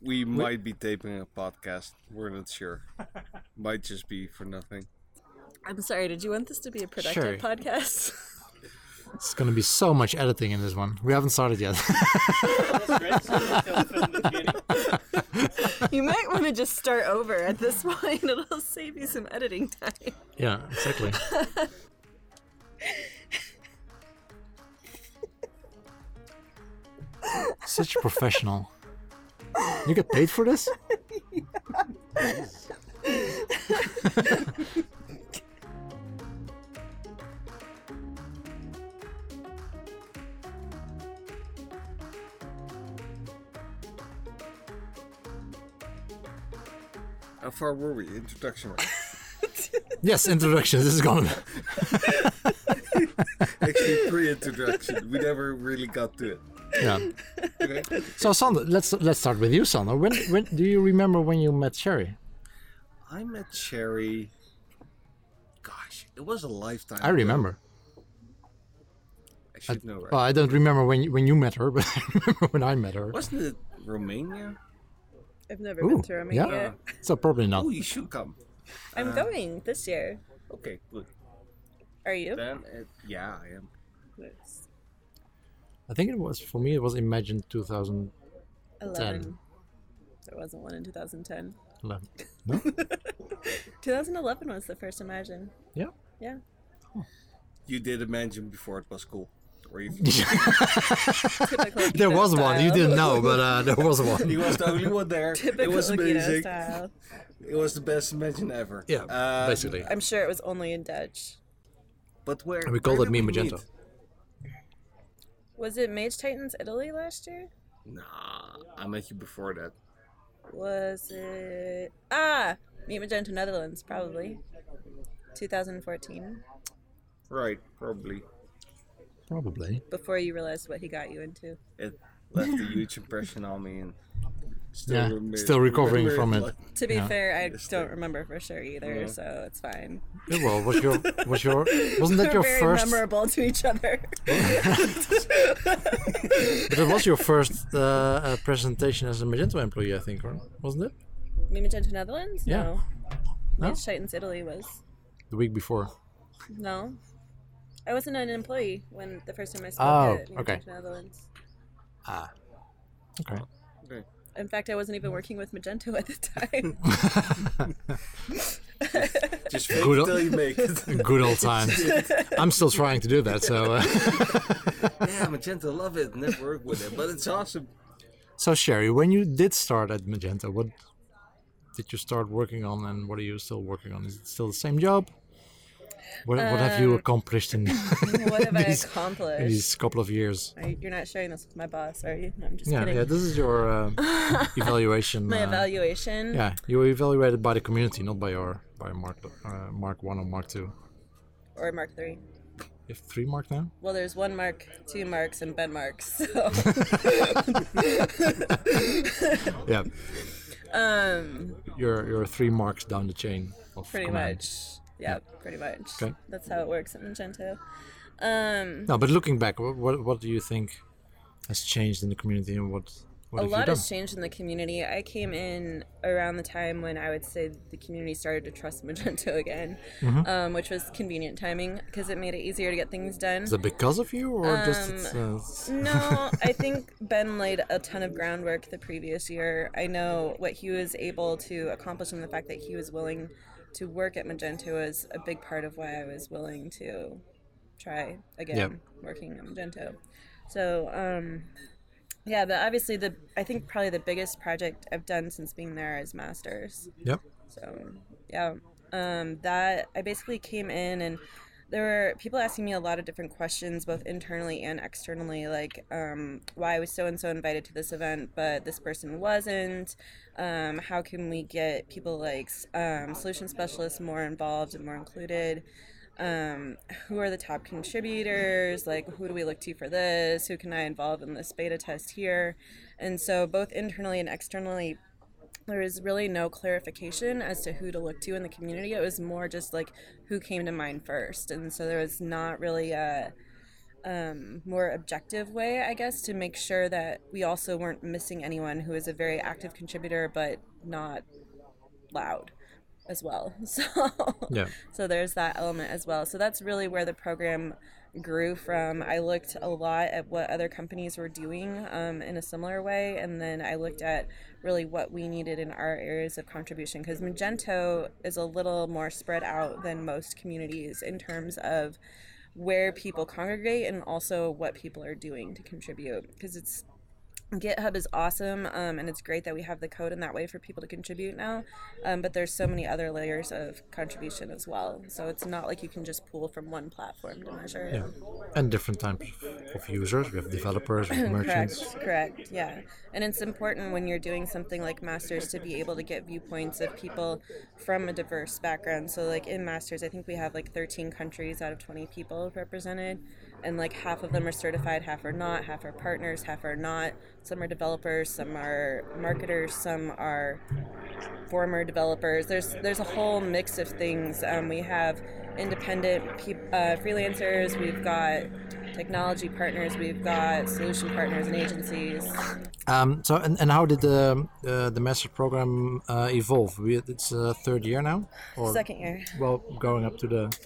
we might be taping a podcast. We're not sure. might just be for nothing. I'm sorry. Did you want this to be a productive Sure. podcast? It's gonna be so much editing in this one. We haven't started yet. That's great. So we filmed from the beginning. you might want to just start over at this point. It'll save you some editing time. yeah, exactly. Such a professional. You get paid for this? How far were we? Introduction. Yes, introduction. This is gonna. Actually, pre-introduction. We never really got to it. Yeah. Okay. So, Sander, let's let's start with you, Sander. When when do you remember when you met Sherry? I met Sherry. Gosh, it was a lifetime. I ago. remember. I should know, right? Well, I don't remember when you, when you met her, but I remember when I met her. Wasn't it Romania? I've never Ooh, been to Romania. yeah? So probably not. Oh, you should come. I'm uh, going this year. Okay, good. Are you? Then, it, yeah, I am. Nice. I think it was for me. It was Imagine 2010. 11. There wasn't one in 2010. 11. No. 2011 was the first Imagine. Yeah. Yeah. You did Imagine before it was cool. Or you, There Guido was one. You didn't know, but uh, there was one. he was the only one there. Typical it was amazing. style. It was the best Imagine ever. Yeah, Um, basically. I'm sure it was only in Dutch. But where? We called it did Me we Magento. meet? Was it Mage Titans Italy last year? Nah, I met you before that. Was it ah Meet Magento Netherlands probably 2014 Right, probably. Probably. before you realized what he got you into. It left a huge impression on me, and still, Yeah, remember- still recovering remember from it. like- To be Yeah. fair, I Yes, don't remember for sure either, Yeah. so it's fine. Yeah, well, was your was your wasn't that We're your very first? memorable to each other. But it was your first uh, uh, presentation as a Magento employee, I think, right? Wasn't it? Meet Magento Netherlands? Yeah. No. No? Mage Titans Italy was. The week before. No. I wasn't an employee when the first time I spoke Oh, at Meet okay. Netherlands. Ah. Okay. Okay. In fact, I wasn't even working with Magento at the time. Just fake Good it you make it. Good old times. I'm still trying to do that. So, uh, yeah, Magento, love it. Never worked with it, but it's awesome. so Sherry, when you did start at Magento, what did you start working on, and what are you still working on? Is it still the same job? What, what have you Um, accomplished in, what have I These- accomplished? in these couple of years? You- You're not sharing this with my boss, are you? No, I'm just Yeah, kidding. yeah. This is your uh, evaluation. my uh, evaluation. Yeah, you were evaluated by the community, not by your by Mark uh, Mark One or Mark Two. Or Mark Three. You have three Mark now. Well, there's one Mark, two Marks, and Ben Marks. So, Yeah, um, you're you're three marks down the chain. Of pretty command. much. Yeah, pretty much. Okay. That's how it works at Magento. Um, No, but looking back, what, what what do you think has changed in the community, and what what a have lot you done? has changed in the community. I came in around the time when I would say the community started to trust Magento again, Mm-hmm. um, which was convenient timing because it made it easier to get things done. Is it because of you, or just Um, it's, uh, No, I think Ben laid a ton of groundwork the previous year. I know what he was able to accomplish and the fact that he was willing to work at Magento is a big part of why I was willing to try again Yep. working at Magento. So, um, yeah, but obviously the I think probably the biggest project I've done since being there is Masters. Yep. So yeah, um, that I basically came in and there were people asking me a lot of different questions, both internally and externally, like um, why I was so and so invited to this event, but this person wasn't. Um, how can we get people like um, solution specialists more involved and more included? Um, who are the top contributors? Like, who do we look to for this? Who can I involve in this beta test here? And so, both internally and externally, there was really no clarification as to who to look to in the community. It was more just like who came to mind first, and so there was not really a um, more objective way, I guess, to make sure that we also weren't missing anyone who is a very active contributor but not loud as well. So Yeah. so there's that element as well. So that's really where the program grew from. I looked a lot at what other companies were doing um, in a similar way, and then I looked at really what we needed in our areas of contribution because Magento is a little more spread out than most communities in terms of where people congregate and also what people are doing to contribute because it's GitHub is awesome, um, and it's great that we have the code in that way for people to contribute now. Um, but there's so many other layers of contribution as well, so it's not like you can just pull from one platform to measure. Yeah. And different types of users. We have developers, we have merchants. Correct, correct, yeah. And it's important when you're doing something like Masters to be able to get viewpoints of people from a diverse background. So, like in Masters, I think we have like 13 countries out of 20 people represented, and like half of them are certified, half are not, half are partners, half are not. Some are developers, some are marketers, some are former developers. There's there's a whole mix of things. Um, we have independent peop- uh, freelancers. We've got technology partners. We've got solution partners and agencies. Um, so, and, and how did the uh, the master's program uh, evolve? We, it's uh, third year now, or Second year, well, going up to the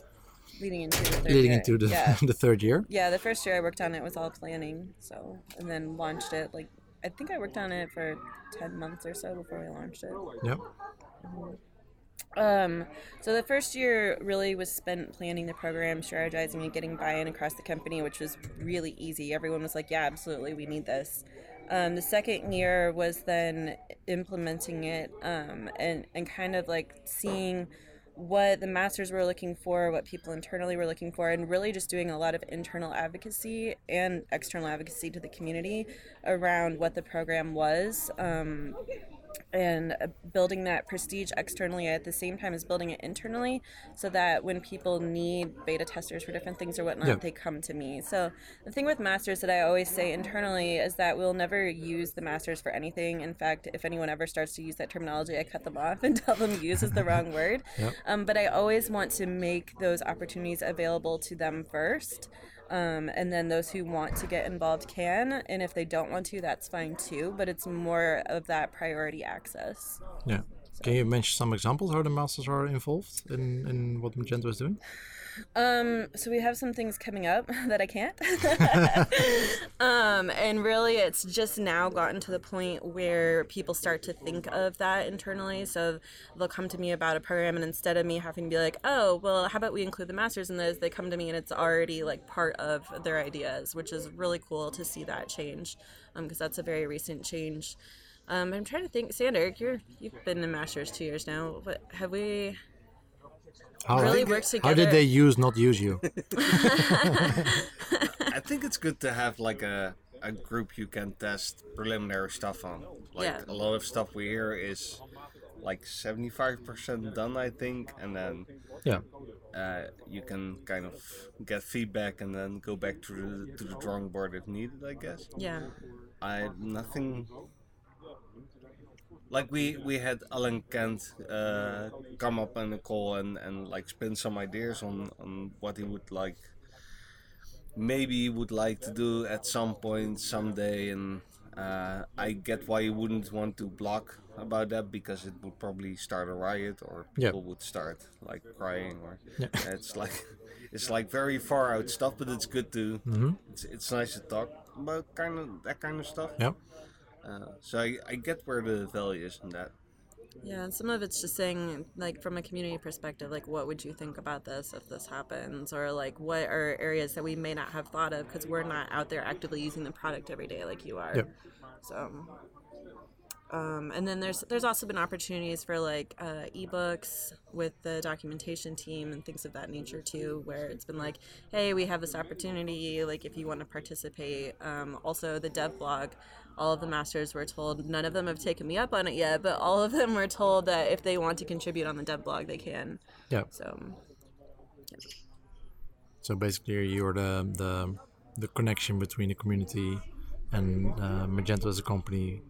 leading into the third leading year. into the yeah. the third year. yeah. The first year I worked on it was all planning. So and then launched it. Like I think I worked on it for ten months or so before we launched it. Yep. Um, so the first year really was spent planning the program, strategizing, and getting buy-in across the company, which was really easy. Everyone was like, "Yeah, absolutely, we need this." Um, the second year was then implementing it um, and and kind of like seeing what the masters were looking for, what people internally were looking for, and really just doing a lot of internal advocacy and external advocacy to the community around what the program was. Um, and uh, building that prestige externally at the same time as building it internally so that when people need beta testers for different things or whatnot Yeah. they come to me so the thing with masters that i always say internally is that we'll never use the masters for anything in fact if anyone ever starts to use that terminology i cut them off and tell them use is the wrong word Yep. um, but i always want to make those opportunities available to them first um, and then those who want to get involved can and if they don't want to that's fine too but it's more of that priority access Yeah. Can you mention some examples how the masters are involved in, in what Magento is doing? um, so we have some things coming up that i can't um, and really it's just now gotten to the point where people start to think of that internally so they'll come to me about a program and instead of me having to be like oh well how about we include the masters in this they come to me and it's already like part of their ideas which is really cool to see that change because that's a very recent change um, I'm trying to think, Sander, you're you've been in Masters two years now. But have we How, really think worked it- how did they use, not use you? I think it's good to have like a, a group you can test preliminary stuff on. Like Yeah. a lot of stuff we hear is like 75% done, I think, and then yeah. uh, you can kind of get feedback and then go back to the, to the drawing board if needed, I guess. Yeah. I nothing. Like we we had Alan Kent uh, come up on a call and, and like spin some ideas on, on what he would like, maybe would like to do at some point someday, and uh, I get why you wouldn't want to block about that because it would probably start a riot or people would start like crying or Yeah. it's like it's like very far out stuff, but it's good to hmm it's, it's nice to talk about kind of that kind of stuff. Yeah. Uh, so I, I get where the value is in that. Yeah, and some of it's just saying, like, from a community perspective, like, what would you think about this if this happens? Or, like, what are areas that we may not have thought of because we're not out there actively using the product every day like you are. Yep. So, um, and then there's there's also been opportunities for like uh, ebooks with the documentation team and things of that nature too, where it's been like, hey, we have this opportunity, like if you want to participate. Um, also, the dev blog, all of the masters were told, none of them have taken me up on it yet, but all of them were told that if they want to contribute on the dev blog, they can. Yeah. So, So basically, you're the the the connection between the community and uh, Magento as a company.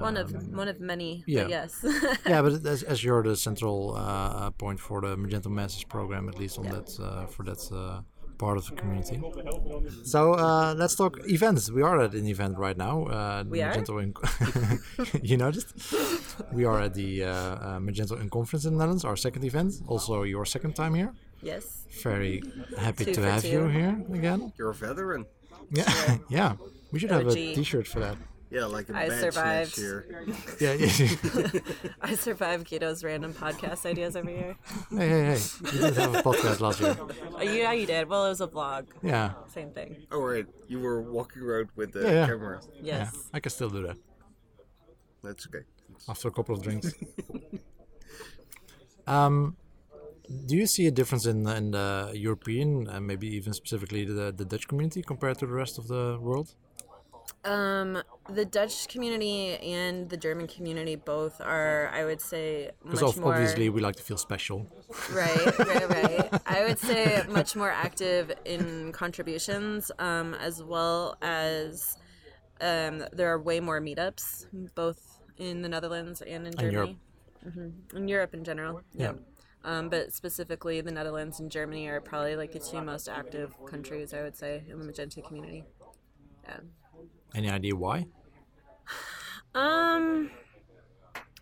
one of Um, one of many, yeah. but yes. yeah, but as, as you're the central uh, point for the Magento Masters program, at least on Yeah. that uh, for that uh, part of the community. So uh, let's talk events. We are at an event right now. Uh, We are? Magento in you noticed? We are at the uh, uh, Magento Unconference in the Netherlands, our second event. Also, your second time here. Yes. Very happy Two to for have you here again. You're a veteran. Yeah, yeah. We should have a OG. T-shirt for that. Yeah, like a I badge survived. next year. Yeah, yeah. I survive Guido's random podcast ideas every year. hey, hey, hey. You did have a podcast last year. Oh, yeah, you did. Well, it was a vlog. Yeah, Same thing. Oh right, you were walking around with the Yeah, yeah. camera. yeah. Yes. I can still do that That's okay. after a couple of drinks. um, do you see a difference in in the European and maybe even specifically the the Dutch community compared to the rest of the world? Um, the Dutch community and the German community both are, I would say, much more. obviously we like to feel special. Right, right, right. I would say much more active in contributions, um, as well as um, there are way more meetups, both in the Netherlands and in And Europe. Germany. hmm In Europe in general. Yeah. Um, but specifically, the Netherlands and Germany are probably like the two most active countries, I would say, in the Magento community. Yeah. Any idea why? Um,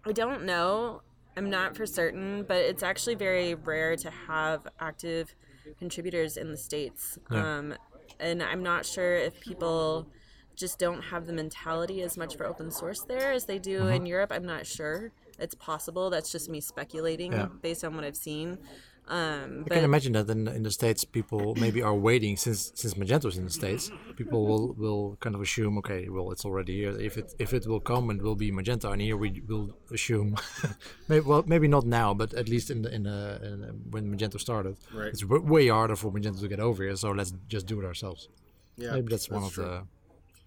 I don't know. I'm not for certain, but it's actually very rare to have active contributors in the states. Yeah. Um, and I'm not sure if people just don't have the mentality as much for open source there as they do in Europe. I'm not sure. It's possible. That's just me speculating Yeah. based on what I've seen. Um, I but can imagine that in, in the states, people maybe are waiting since since Magento's in the states. People will, will kind of assume, okay, well, it's already here. If it if it will come, it will be Magento, and here we will assume, maybe well, maybe not now, but at least in the in the, in the when Magento started, Right. it's w- way harder for Magento to get over here. So let's just do it ourselves. Yeah, maybe that's, one of true. the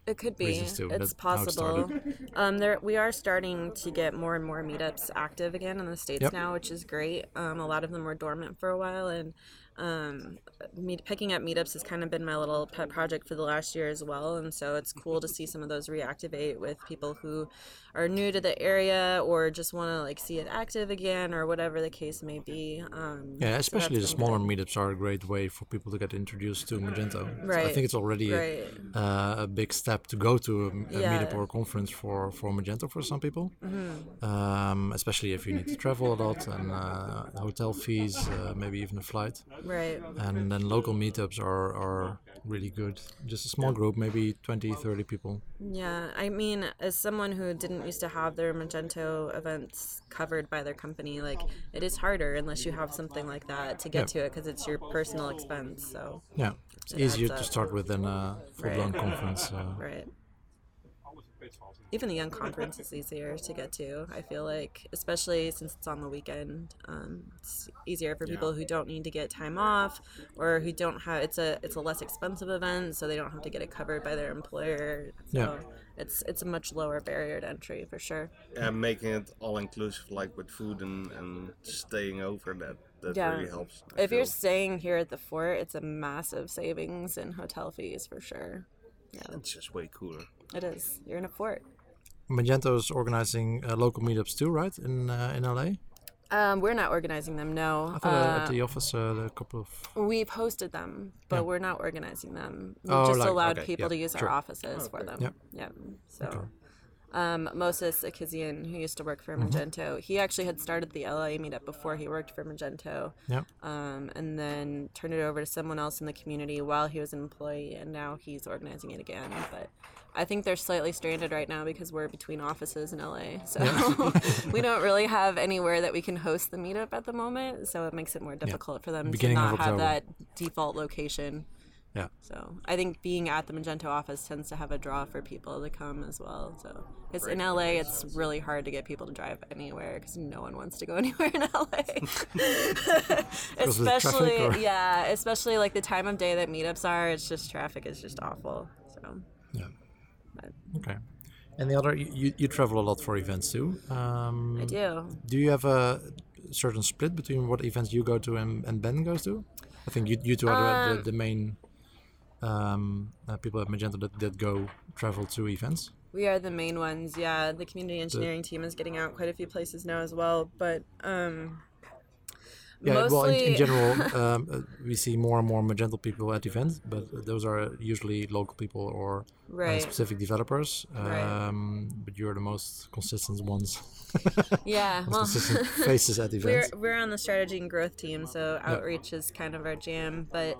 It could be. It's That's how it possible. Um, there we are starting to get more and more meetups active again in the states Yep. now, which is great. Um, a lot of them were dormant for a while, and um, meet, picking up meetups has kind of been my little pet project for the last year as well. And so it's cool to see some of those reactivate with people who are new to the area or just want to like see it active again or whatever the case may be. Um, yeah, so especially the smaller good. meetups are a great way for people to get introduced to Magento. So I think it's already a- Right. uh, a big step to go to a, a Yeah. meetup or a conference for, for Magento for some people. Mm-hmm. Um, especially if you need to travel a lot and uh, hotel fees, uh, maybe even a flight. Right. And then local meetups are, are really good. Just a small group, maybe 20, 30 people. Yeah, I mean, as someone who didn't used to have their Magento events covered by their company, like it is harder unless you have something like that to get Yeah. to it because it's your personal expense. So, Yeah, it's easier to start with than a full-blown Right. conference. Uh, right. Even the unconference is easier to get to. I feel like, especially since it's on the weekend, um, it's easier for people who don't need to get time off or who don't have. It's a it's a less expensive event, so they don't have to get it covered by their employer. So Yeah. it's it's a much lower barrier to entry for sure. and making it all inclusive, like with food and, and staying over, that that Yeah. really helps. I If you're staying here at the fort, it's a massive savings in hotel fees for sure. Yeah. It's just way cooler. It is. You're in a fort. Magento is organizing uh, local meetups too, right? In uh, in LA. Um, we're not organizing them. No. I thought uh, Uh, at the office uh, a couple of. we've hosted them, but Yeah. we're not organizing them. We Oh, just like- allowed okay, people yeah, to use sure. our offices for them. Yep. Yeah. So. Um, Moses Akizian, who used to work Mm-hmm. for Magento, he actually had started the LA meetup before he worked for Magento. Yeah. um, and then turned it over to someone else in the community while he was an employee, and now he's organizing it again. But I think they're slightly stranded right now because we're between offices in LA, so we don't really have anywhere that we can host the meetup at the moment. So it makes it more difficult for them Beginning to not have that default location. Yeah. So I think being at the Magento office tends to have a draw for people to come as well. So because in LA, it's really hard to get people to drive anywhere because no one wants to go anywhere in LA. of the traffic, especially, yeah, especially like the time of day that meetups are. It's just traffic is just awful. So Yeah. But- Okay. And the other, you, you travel a lot for events too. Um, I do. Do you have a certain split between what events you go to and, and Ben goes to? I think you, you two are Um, the, the main um, uh, people at Magento that, that go travel to events. We are the main ones. Yeah, the community engineering team is getting out quite a few places now as well. But um, Yeah, well, in, in general, um, uh, we see more and more Magento people at events, but those are usually local people or uh, specific developers. Right. Um, but you're the most consistent ones, Yeah. most Well, consistent faces at we're events. we're on the strategy and growth team, so outreach is kind of our jam. But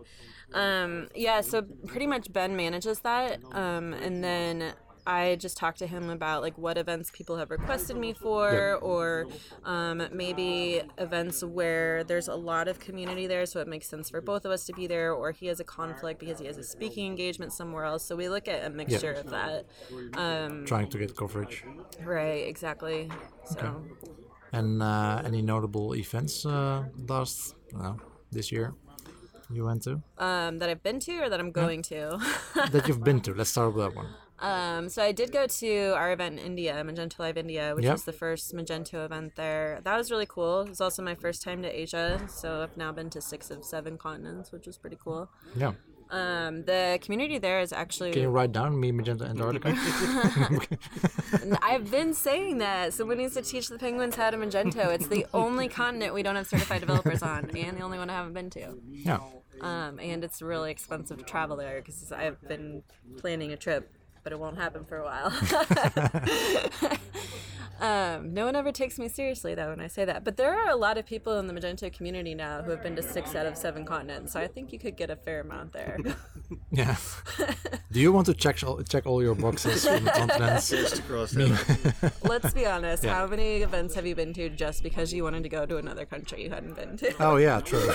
um, yeah, so pretty much Ben manages that, um, and then. I just talk to him about like what events people have requested me for, or um, maybe events where there's a lot of community there, so it makes sense for both of us to be there, or he has a conflict because he has a speaking engagement somewhere else. So we look at a mixture of that. Um, Trying to get coverage. right, exactly. So And uh, any notable events uh, last uh, this year you went to um, that I've been to or that I'm going to. that you've been to? Let's start with that one. Um, so I did go to our event in India, Magento Live India, which Yep. was the first Magento event there. That was really cool. It was also my first time to Asia, so I've now been to six of seven continents, which was pretty cool. Yeah. Um, the community there is actually. Can you write down me Magento Antarctica? I've been saying that. Someone needs to teach the penguins how to Magento. It's the only continent we don't have certified developers on, and the only one I haven't been to. yeah. Um, and it's really expensive to travel there because I've been planning a trip, but it won't happen for a while. um, no one ever takes me seriously though when I say that. But there are a lot of people in the Magento community now who have been to six out of seven continents, so I think you could get a fair amount there. Yeah. Do you want to check all, check all your boxes from the continents? Just across the Let's be honest. Yeah. How many events have you been to just because you wanted to go to another country you hadn't been to? Oh yeah, true.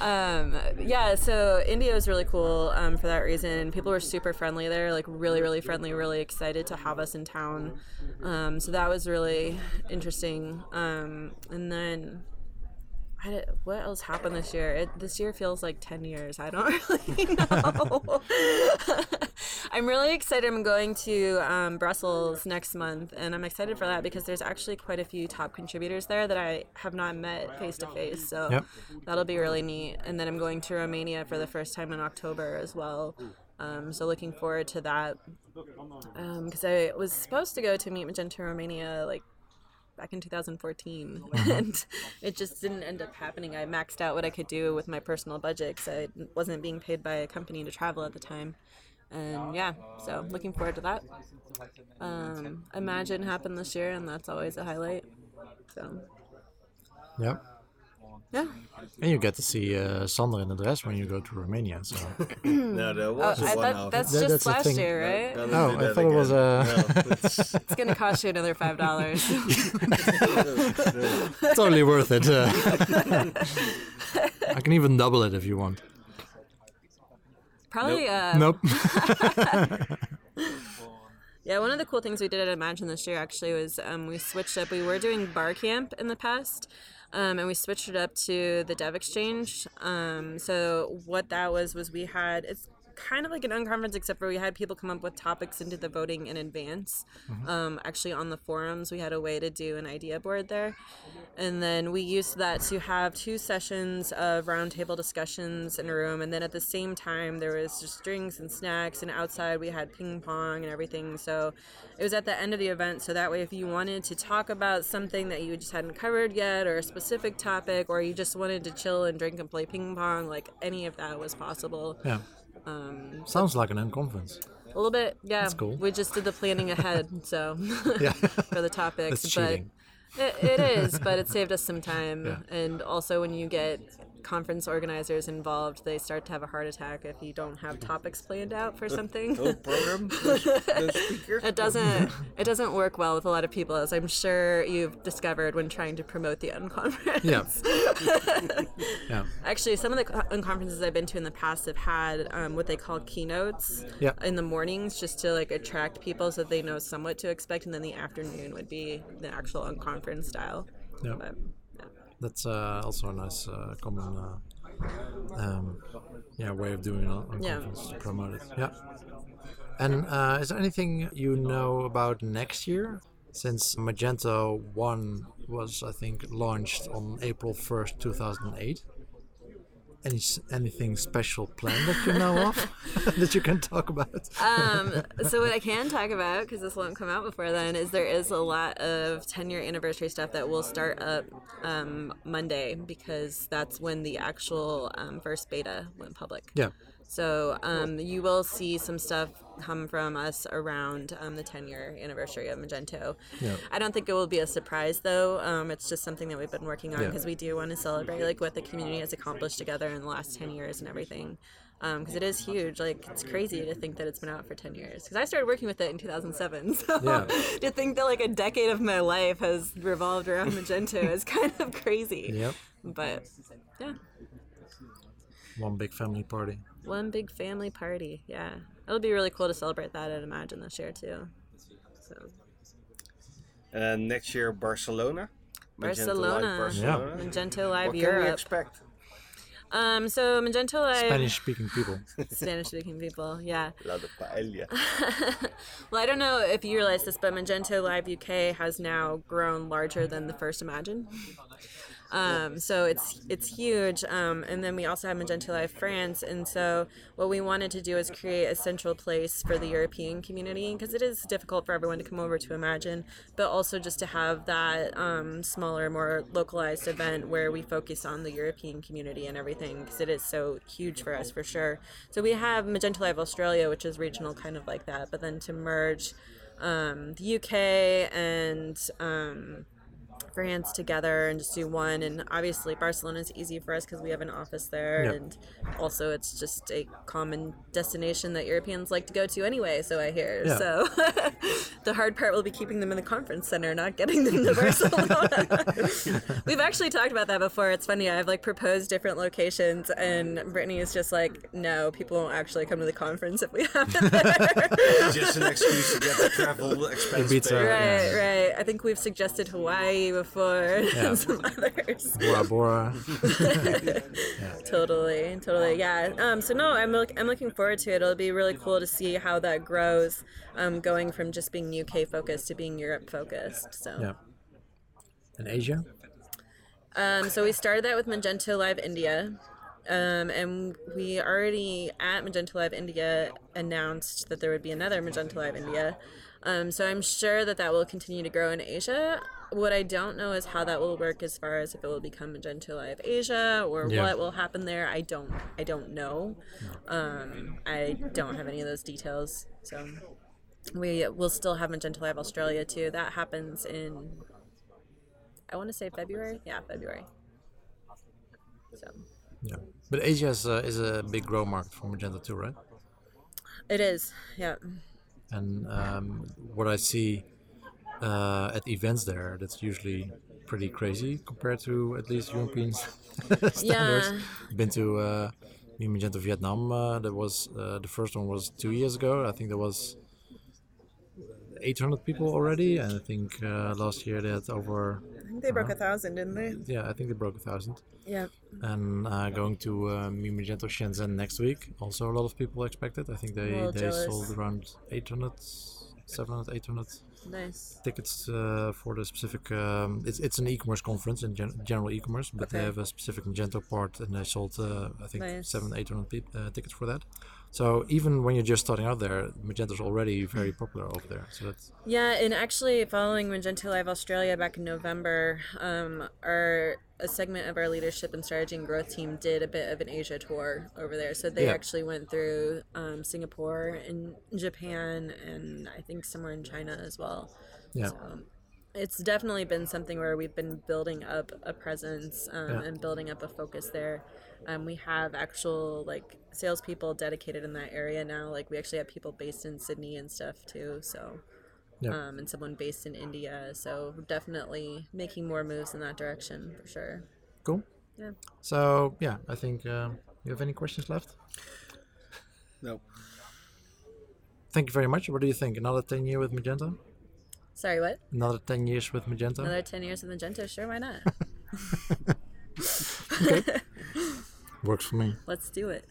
Um, yeah, so India is really cool um, for that reason. People were super friendly there, like really, really friendly, really excited to have us in town. Um, so that was really interesting. Um, and then, I don't- what else happened this year? It, this year feels like 10 years. I don't really know. I'm really excited. I'm going to um, Brussels next month, and I'm excited for that because there's actually quite a few top contributors there that I have not met face to face. So Yep. that'll be really neat. And then I'm going to Romania for the first time in October as well. Um, so looking forward to that. Because I was supposed to go to Meet Magento Romania like back in 2014 and it just didn't end up happening i maxed out what i could do with my personal budget because i wasn't being paid by a company to travel at the time and yeah so looking forward to that um, imagine happened this year and that's always a highlight so Yep. yeah And you get to see uh, Sander in the dress when you go to Romania. So. No, there oh, was I one thought outfit. that's That- just that's last year right Gonna Oh, I that thought it was, again. uh, No, it's- it's gonna cost you another five dollars totally worth it. uh. I can even double it if you want. Probably uh, Nope. Yeah, one of the cool things we did at Imagine this year actually was um, we switched up. We were doing bar camp in the past, um, and we switched it up to the Dev Exchange. Um, so what that was was we had it's kind of like an unconference, except for we had people come up with topics into the voting in advance. Um, actually, on the forums, we had a way to do an idea board there, and then we used that to have two sessions of roundtable discussions in a room, and then at the same time there was just drinks and snacks, and outside we had ping pong and everything. So it was at the end of the event, so that way if you wanted to talk about something that you just hadn't covered yet, or a specific topic, or you just wanted to chill and drink and play ping pong, like any of that was possible. Yeah. Um, Sounds like an unconference. a little bit, yeah. That's cool. We just did the planning ahead, so Yeah. for the topics, That's but cheating. it, it is. But it saved us some time, Yeah. and also when you get conference organizers involved, they start to have a heart attack if you don't have topics planned out for something. No program, no, no speaker. It doesn't. It doesn't work well with a lot of people, as I'm sure you've discovered when trying to promote the unconference. Yeah. yeah. Actually, some of the unconferences I've been to in the past have had um, what they call keynotes Yeah. in the mornings, just to like attract people so they know somewhat to expect, and then the afternoon would be the actual unconference style. Yeah. But, yeah. That's uh, also a nice uh, common uh, um, yeah, way of doing it on Yeah. conference to promote it. Yeah. And uh, is there anything you know about next year? Since Magento 1 was, I think, launched on April 1st, 2008. Any anything special planned that you know of that you can talk about? um, so what I can talk about, because this won't come out before then, is there is a lot of 10 year anniversary stuff that will start up um, Monday because that's when the actual um, first beta went public. yeah. So um, you will see some stuff come from us around um, the 10 year anniversary of Magento. Yeah. I don't think it will be a surprise though. Um, it's just something that we've been working on Yeah. because we do want to celebrate like what the community has accomplished together in the last 10 years and everything. Because it is huge. Like, it's crazy to think that it's been out for 10 years. Because I started working with it in 2007. So Yeah. to think that like a decade of my life has revolved around Magento is kind of crazy. Yep. But yeah. One big family party. One big family party. Yeah. It'll be really cool to celebrate that at Imagine this year too. So And next year, Barcelona. Magento Live Barcelona. Barcelona. Magento Live What can we expect? Um so Magento Live Spanish speaking people. Spanish speaking people, yeah. La de paella. Well, I don't know if you realize this, but Magento Live UK has now grown larger than the first Imagine. Um, so it's it's huge. Um, and then we also have Magento Live France. And so what we wanted to do is create a central place for the European community because it is difficult for everyone to come over to Imagine, but also just to have that um, smaller, more localized event where we focus on the European community and everything because it is so huge for us for sure. So we have Magento Live Australia, which is regional, kind of like that, but then to merge um, the UK and um, France together and just do one. And obviously, Barcelona is easy for us because we have an office there, Yep. and also it's just a common destination that Europeans like to go to anyway. So I hear. Yeah. So the hard part will be keeping them in the conference center, not getting them to Barcelona. We've actually talked about that before. It's funny. I've like proposed different locations, and Brittany is just like, "No, people won't actually come to the conference if we have it there." Just an excuse to get the travel expense Ibiza. paid. Right, right. I think we've suggested Hawaii before Yeah. some others. Bora Bora. Totally, totally. Yeah. Um, so no, I'm look, I'm looking forward to it. It'll be really cool to see how that grows, um, going from just being UK focused to being Europe focused. So. Yeah. And Asia? Um, so we started that with Magento Live India. Um, and we already at Magento Live India announced that there would be another Magento Live India. Um, so I'm sure that that will continue to grow in Asia. What I don't know is how that will work as far as if it will become Magento Live Asia or Yeah. what will happen there. I don't I don't know. Um, I don't have any of those details. So we will still have Magento Live Australia too. That happens in I want to say February. Yeah, February. So Yeah. But Asia is, uh, is a big grow market for Magento too, right? it is. Yeah. And um, what I see uh, at events there, that's usually pretty crazy compared to at least European standards. Yeah. Been to uh, Magento Vietnam. Uh, that was uh, the first one was two years ago. I think there was 800 people already, and I think uh, last year they had over. I think they broke a thousand, didn't they? Yeah, I think they broke a thousand. Yeah. And uh, going to uh, Mi Magento Shenzhen next week, also a lot of people expected. I think they, they jealous. sold around 800, 700, 800 Nice. tickets uh, for the specific. Um, it's, it's an e-commerce conference in gen- general e-commerce, but they have a specific Magento part, and they sold uh, I think Nice. seven, eight hundred peop uh, tickets for that. So even when you're just starting out there, Magento's already very popular over there. So that's Yeah, and actually, following Magento Live Australia back in November, um, our a segment of our leadership and strategy and growth team did a bit of an Asia tour over there. So they Yeah. actually went through um, Singapore and Japan, and I think somewhere in China as well. yeah, So it's definitely been something where we've been building up a presence um, Yeah. and building up a focus there. Um, we have actual like salespeople dedicated in that area now. Like we actually have people based in Sydney and stuff too. So. Yeah. Um, and someone based in India, so definitely making more moves in that direction for sure. cool. Yeah. So yeah, I think um, you have any questions left. No. Thank you very much. What do you think? Another ten year with Magento? Sorry, what? Another ten years with Magento? Another ten years in Magento? Sure, why not? Works for me. Let's do it.